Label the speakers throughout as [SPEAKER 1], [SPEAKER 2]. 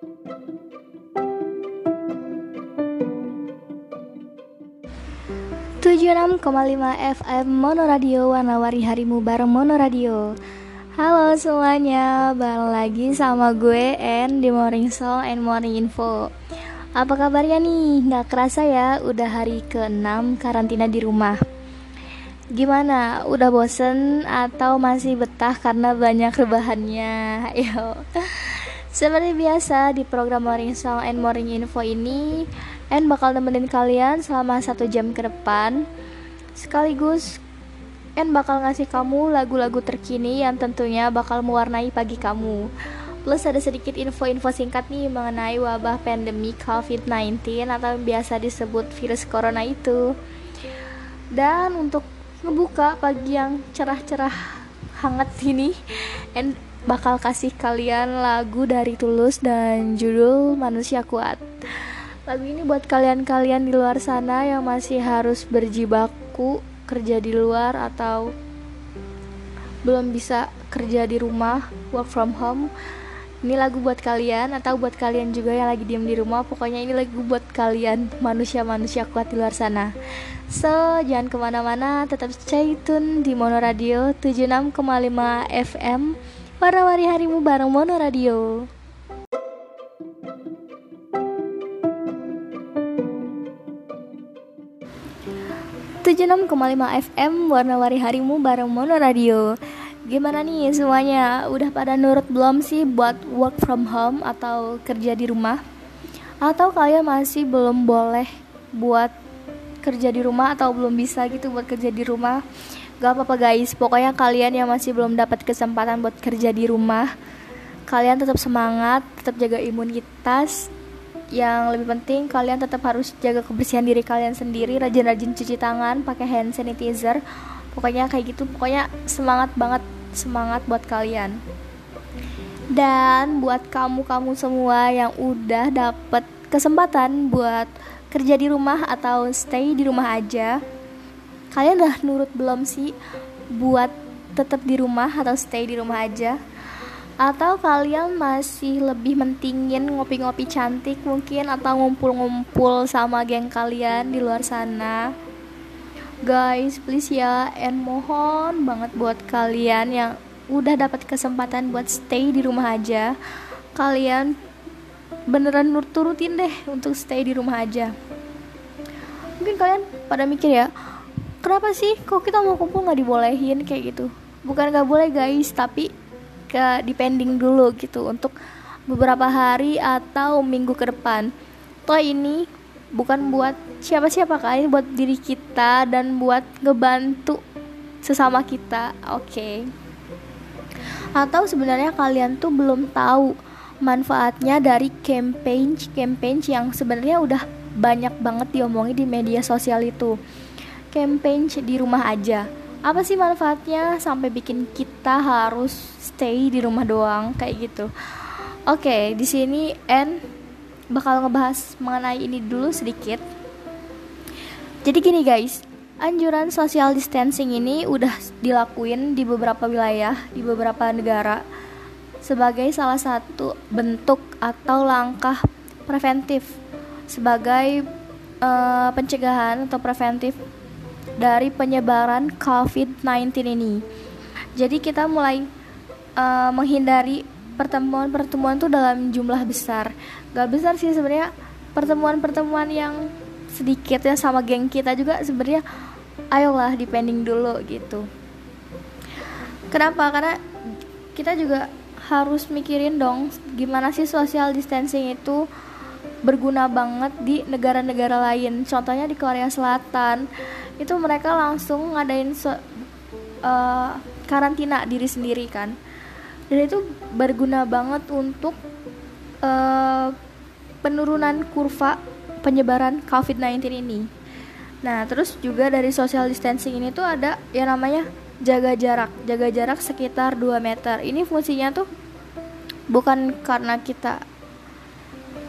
[SPEAKER 1] 76,5 FM Mono Radio Warna-wari harimu bareng Mono Radio Halo semuanya, bareng lagi sama gue En di Morning Song and Morning Info Apa kabarnya nih? Gak kerasa ya, udah hari ke-6 karantina di rumah Gimana? Udah bosen atau masih betah karena banyak rebahannya? Yo. Seperti biasa di program Morning Song and Morning Info ini and bakal nemenin kalian selama satu jam ke depan. Sekaligus and bakal ngasih kamu lagu-lagu terkini yang tentunya bakal mewarnai pagi kamu. Plus ada sedikit info-info singkat nih mengenai wabah pandemi COVID-19 atau yang biasa disebut virus corona itu. Dan untuk ngebuka pagi yang cerah-cerah hangat ini and bakal kasih kalian lagu dari Tulus dan judul Manusia Kuat Lagu ini buat kalian-kalian di luar sana yang masih harus berjibaku kerja di luar atau belum bisa kerja di rumah, work from home. Ini lagu buat kalian atau buat kalian juga yang lagi diem di rumah. Pokoknya ini lagu buat kalian manusia-manusia kuat di luar sana. So, jangan ke mana-mana, tetap stay tune di Mono Radio 76,5 FM. Warna-wari harimu bareng Mono Radio. 76,5 FM Warna-wari harimu bareng Mono Radio Gimana nih semuanya? Udah pada nurut belum sih buat work from home atau kerja di rumah? Atau kalian masih belum boleh buat kerja di rumah atau belum bisa gitu buat kerja di rumah? Gak apa-apa guys, pokoknya kalian yang masih belum dapat kesempatan buat kerja di rumah Kalian tetap semangat, tetap jaga imunitas. Yang lebih penting kalian tetap harus jaga kebersihan diri kalian sendiri. Rajin-rajin cuci tangan pakai hand sanitizer. Pokoknya kayak gitu. Pokoknya semangat banget semangat buat kalian. Dan buat kamu-kamu semua yang udah dapet kesempatan buat kerja di rumah atau stay di rumah aja kalian udah nurut belum sih buat tetap di rumah atau stay di rumah aja? Atau kalian masih lebih mentingin ngopi-ngopi cantik mungkin atau ngumpul-ngumpul sama geng kalian di luar sana? Guys please ya and mohon banget buat kalian yang udah dapat kesempatan buat stay di rumah aja. Kalian beneran nur turutin deh untuk stay di rumah aja. Mungkin kalian pada mikir ya kenapa sih kok kita mau kumpul nggak dibolehin kayak gitu bukan nggak boleh guys tapi ke depending dulu gitu untuk beberapa hari atau minggu ke depan. Toh ini bukan buat siapa-siapa kali buat diri kita dan buat ngebantu sesama kita. Oke. Okay. Atau sebenarnya kalian tuh belum tahu manfaatnya dari campaign campaign yang sebenarnya udah banyak banget diomongin di media sosial itu. Campaign di rumah aja. Apa sih manfaatnya sampai bikin kita harus stay di rumah doang? Kayak gitu. Oke okay, di sini N bakal ngebahas mengenai ini dulu sedikit. Jadi gini guys. Anjuran social distancing ini udah dilakuin di beberapa wilayah di beberapa negara sebagai salah satu bentuk atau langkah preventif sebagai uh, pencegahan atau preventif dari penyebaran COVID-19 ini. Jadi kita mulai uh, menghindari pertemuan-pertemuan tuh dalam jumlah besar. Gak besar sih sebenarnya pertemuan-pertemuan yang sedikit ya sama geng kita juga sebenarnya ayolah depending dulu gitu. Kenapa? Karena kita juga harus mikirin dong gimana sih social distancing itu berguna banget di negara-negara lain. Contohnya di Korea Selatan itu mereka langsung ngadain so, uh, karantina diri sendiri kan dan itu berguna banget untuk uh, penurunan kurva penyebaran COVID-19 ini. Nah, terus juga dari social distancing ini tuh ada yang namanya jaga jarak. Jaga jarak sekitar 2 meter. Ini fungsinya tuh bukan karena kita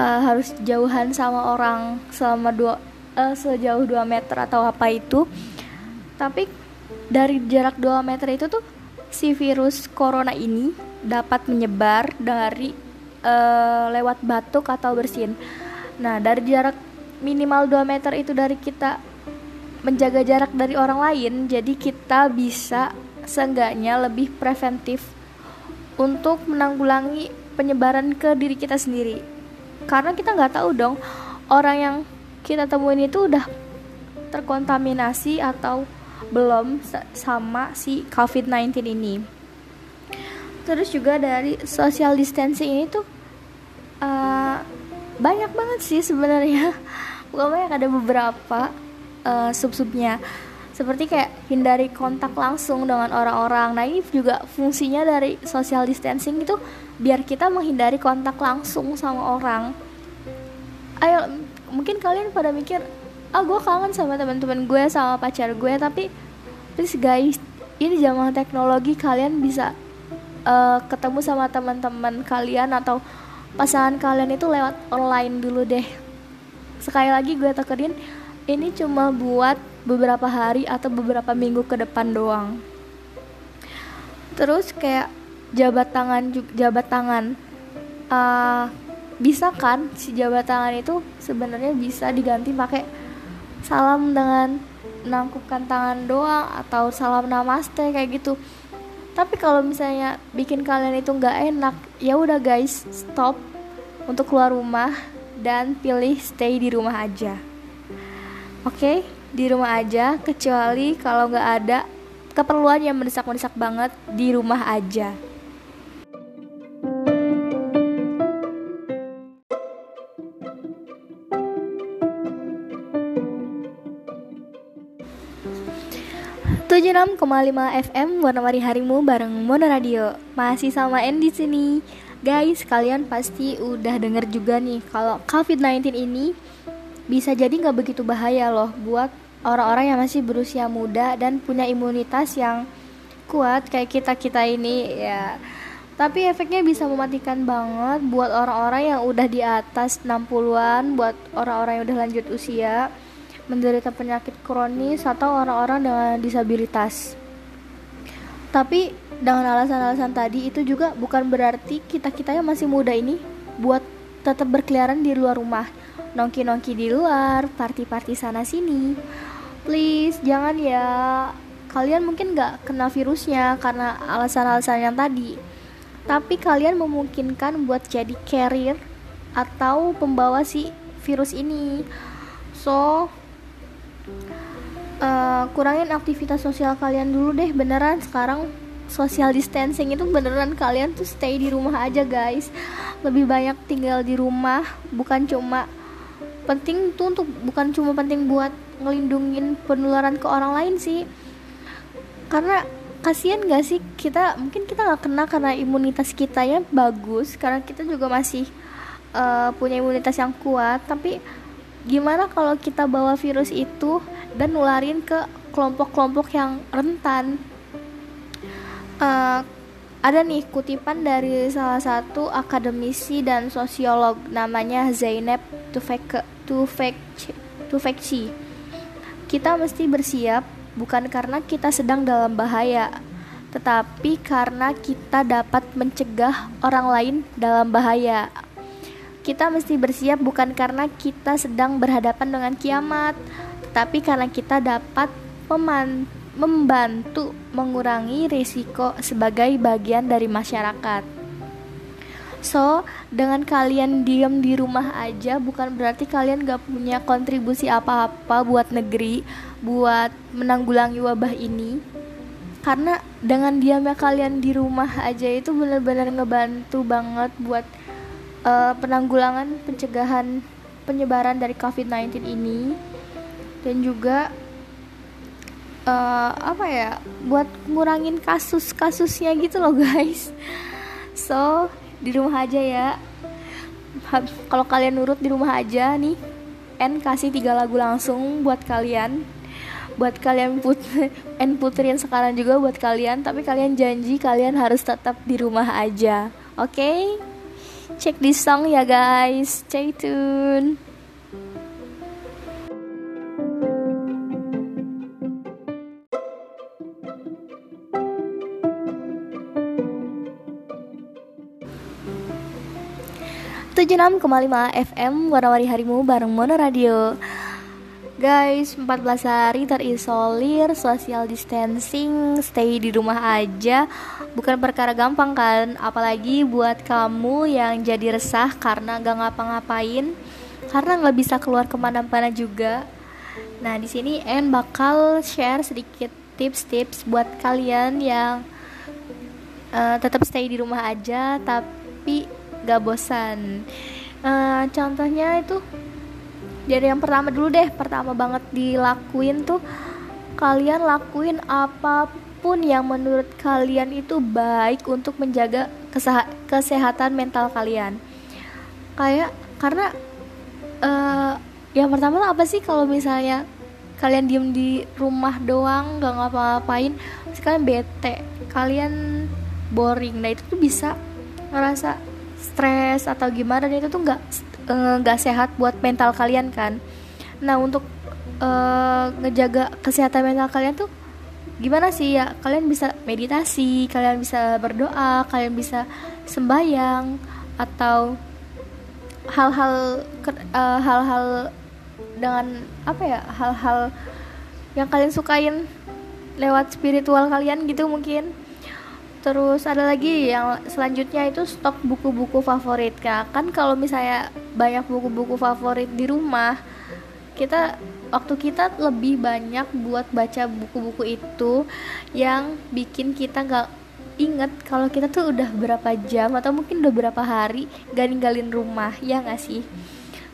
[SPEAKER 1] uh, harus jauhan sama orang selama dua uh, sejauh 2 meter atau apa itu tapi dari jarak 2 meter itu tuh si virus corona ini dapat menyebar dari uh, lewat batuk atau bersin. Nah, dari jarak minimal 2 meter itu dari kita menjaga jarak dari orang lain, jadi kita bisa seenggaknya lebih preventif untuk menanggulangi penyebaran ke diri kita sendiri. Karena kita nggak tahu dong orang yang kita temuin itu udah terkontaminasi atau belum sama si COVID-19 ini. Terus juga dari social distancing ini tuh uh, banyak banget sih sebenarnya. Bukan banyak ada beberapa uh, sub-subnya. Seperti kayak hindari kontak langsung dengan orang-orang. Nah ini juga fungsinya dari social distancing itu biar kita menghindari kontak langsung sama orang. Ayo, mungkin kalian pada mikir, ah gue kangen sama teman-teman gue sama pacar gue tapi please guys ini zaman teknologi kalian bisa uh, ketemu sama teman-teman kalian atau pasangan kalian itu lewat online dulu deh. Sekali lagi gue tekerin ini cuma buat beberapa hari atau beberapa minggu ke depan doang. Terus kayak jabat tangan jabat tangan uh, bisa kan si jabat tangan itu sebenarnya bisa diganti pakai salam dengan menangkupkan tangan doang atau salam namaste kayak gitu tapi kalau misalnya bikin kalian itu nggak enak ya udah guys stop untuk keluar rumah dan pilih stay di rumah aja oke okay? di rumah aja kecuali kalau nggak ada keperluan yang mendesak-mendesak banget di rumah aja lima FM Warna-Warni Harimu bareng Mono Radio. Masih sama N di sini. Guys, kalian pasti udah denger juga nih kalau COVID-19 ini bisa jadi nggak begitu bahaya loh buat orang-orang yang masih berusia muda dan punya imunitas yang kuat kayak kita-kita ini ya. Tapi efeknya bisa mematikan banget buat orang-orang yang udah di atas 60-an, buat orang-orang yang udah lanjut usia menderita penyakit kronis atau orang-orang dengan disabilitas. Tapi dengan alasan-alasan tadi itu juga bukan berarti kita-kita yang masih muda ini buat tetap berkeliaran di luar rumah, nongki-nongki di luar, party-party sana sini. Please jangan ya. Kalian mungkin nggak kena virusnya karena alasan-alasan yang tadi. Tapi kalian memungkinkan buat jadi carrier atau pembawa si virus ini. So, uh, kurangin aktivitas sosial kalian dulu deh beneran. Sekarang social distancing itu beneran kalian tuh stay di rumah aja guys. Lebih banyak tinggal di rumah bukan cuma penting tuh untuk bukan cuma penting buat ngelindungin penularan ke orang lain sih. Karena kasihan gak sih kita mungkin kita nggak kena karena imunitas kita ya bagus karena kita juga masih uh, punya imunitas yang kuat. Tapi gimana kalau kita bawa virus itu dan nularin ke kelompok-kelompok yang rentan. Uh, ada nih kutipan dari salah satu akademisi dan sosiolog namanya Zainab Tufekci. Kita mesti bersiap bukan karena kita sedang dalam bahaya tetapi karena kita dapat mencegah orang lain dalam bahaya. Kita mesti bersiap bukan karena kita sedang berhadapan dengan kiamat, tetapi karena kita dapat membantu mengurangi risiko sebagai bagian dari masyarakat. So, dengan kalian diem di rumah aja bukan berarti kalian gak punya kontribusi apa-apa buat negeri, buat menanggulangi wabah ini. Karena dengan diamnya kalian di rumah aja itu benar-benar ngebantu banget buat uh, penanggulangan pencegahan penyebaran dari COVID-19 ini dan juga uh, apa ya buat ngurangin kasus-kasusnya gitu loh guys so di rumah aja ya kalau kalian nurut di rumah aja nih N kasih tiga lagu langsung buat kalian buat kalian put N puterin sekarang juga buat kalian tapi kalian janji kalian harus tetap di rumah aja oke okay? Check this song ya guys. Stay tune. 76,5 FM Warna-Wari Harimu bareng Mono Radio. Guys, 14 hari terisolir, social distancing, stay di rumah aja. Bukan perkara gampang kan? Apalagi buat kamu yang jadi resah karena gak ngapa-ngapain Karena gak bisa keluar ke mana-mana juga. Nah, di sini En bakal share sedikit tips-tips buat kalian yang uh, tetap stay di rumah aja Tapi gak bosan. Uh, contohnya itu dari yang pertama dulu deh pertama banget dilakuin tuh kalian lakuin apa pun yang menurut kalian itu baik untuk menjaga kesehatan mental kalian. Kayak karena uh, yang pertama tuh apa sih kalau misalnya kalian diem di rumah doang gak ngapa-ngapain kalian bete kalian boring. Nah itu tuh bisa ngerasa stres atau gimana dan itu tuh nggak eh, nggak sehat buat mental kalian kan? Nah untuk uh, ngejaga kesehatan mental kalian tuh gimana sih? Ya kalian bisa meditasi kalian bisa berdoa kalian bisa sembayang atau hal-hal uh, hal-hal dengan apa ya hal-hal yang kalian sukain lewat spiritual kalian gitu mungkin terus ada lagi yang selanjutnya itu stok buku-buku favorit kak. Kan kalau misalnya banyak buku-buku favorit di rumah kita waktu kita lebih banyak buat baca buku-buku itu yang bikin kita nggak inget kalau kita tuh udah berapa jam atau mungkin udah berapa hari gak ninggalin rumah ya nggak sih?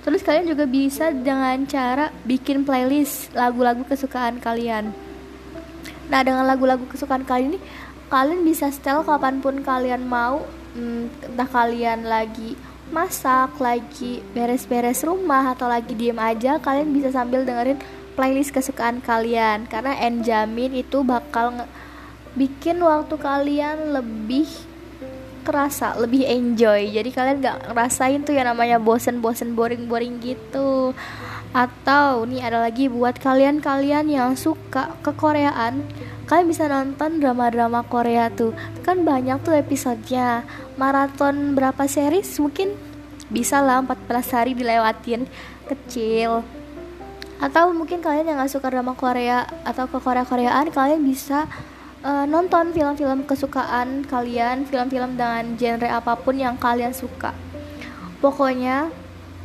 [SPEAKER 1] Terus kalian juga bisa dengan cara bikin playlist lagu-lagu kesukaan kalian. Nah dengan lagu-lagu kesukaan kalian ini kalian bisa setel kapan pun kalian mau. Hmm, entah kalian lagi masak lagi beres-beres rumah atau lagi diem aja kalian bisa sambil dengerin playlist kesukaan kalian. Karena enjamin itu bakal bikin waktu kalian lebih kerasa lebih enjoy. Jadi kalian gak ngerasain tuh yang namanya bosen-bosen boring-boring gitu. Atau nih ada lagi buat kalian-kalian yang suka kekoreaan kalian bisa nonton drama-drama Korea tuh. Kan banyak tuh episodenya. Maraton berapa series? Mungkin bisa lah 14 hari dilewatin. Kecil. Atau mungkin kalian yang gak suka drama Korea atau ke Korea-Koreaan kalian bisa uh, nonton film-film kesukaan kalian film-film dengan genre apa pun yang kalian suka. Pokoknya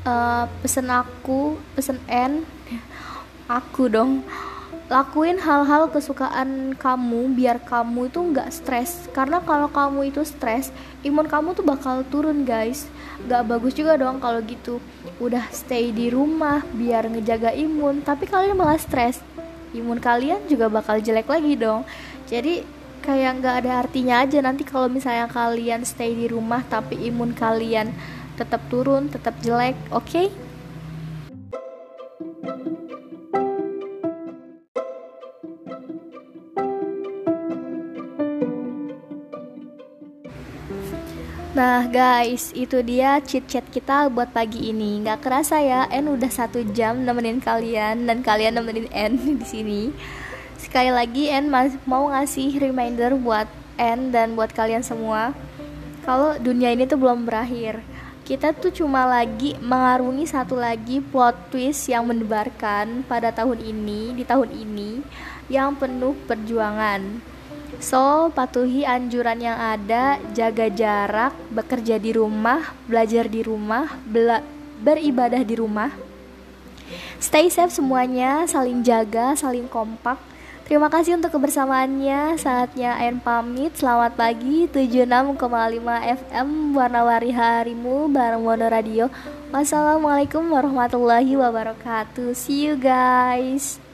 [SPEAKER 1] uh, pesen aku pesen N aku dong lakuin hal-hal kesukaan kamu biar kamu itu nggak stres. Karena kalau kamu itu stres imun kamu tuh bakal turun guys. Nggak bagus juga dong kalau gitu. Udah stay di rumah biar ngejaga imun tapi kalian malah stres. Imun kalian juga bakal jelek lagi dong. Jadi kayak nggak ada artinya aja nanti kalau misalnya kalian stay di rumah tapi imun kalian tetap turun tetap jelek oke? okay? Nah guys, itu dia chit-chat kita buat pagi ini. Gak kerasa ya, N udah satu jam nemenin kalian dan kalian nemenin N di sini. Sekali lagi N mau ngasih reminder buat N dan buat kalian semua. Kalau dunia ini tuh belum berakhir. Kita tuh cuma lagi mengarungi satu lagi plot twist yang mendebarkan pada tahun ini, di tahun ini, yang penuh perjuangan So, patuhi anjuran yang ada, jaga jarak, bekerja di rumah, belajar di rumah, bela beribadah di rumah. Stay safe semuanya, saling jaga, saling kompak. Terima kasih untuk kebersamaannya. Saatnya Ayan pamit. Selamat pagi 76,5 FM Warna-wari harimu bareng Mono Radio. Wassalamualaikum warahmatullahi wabarakatuh. See you guys.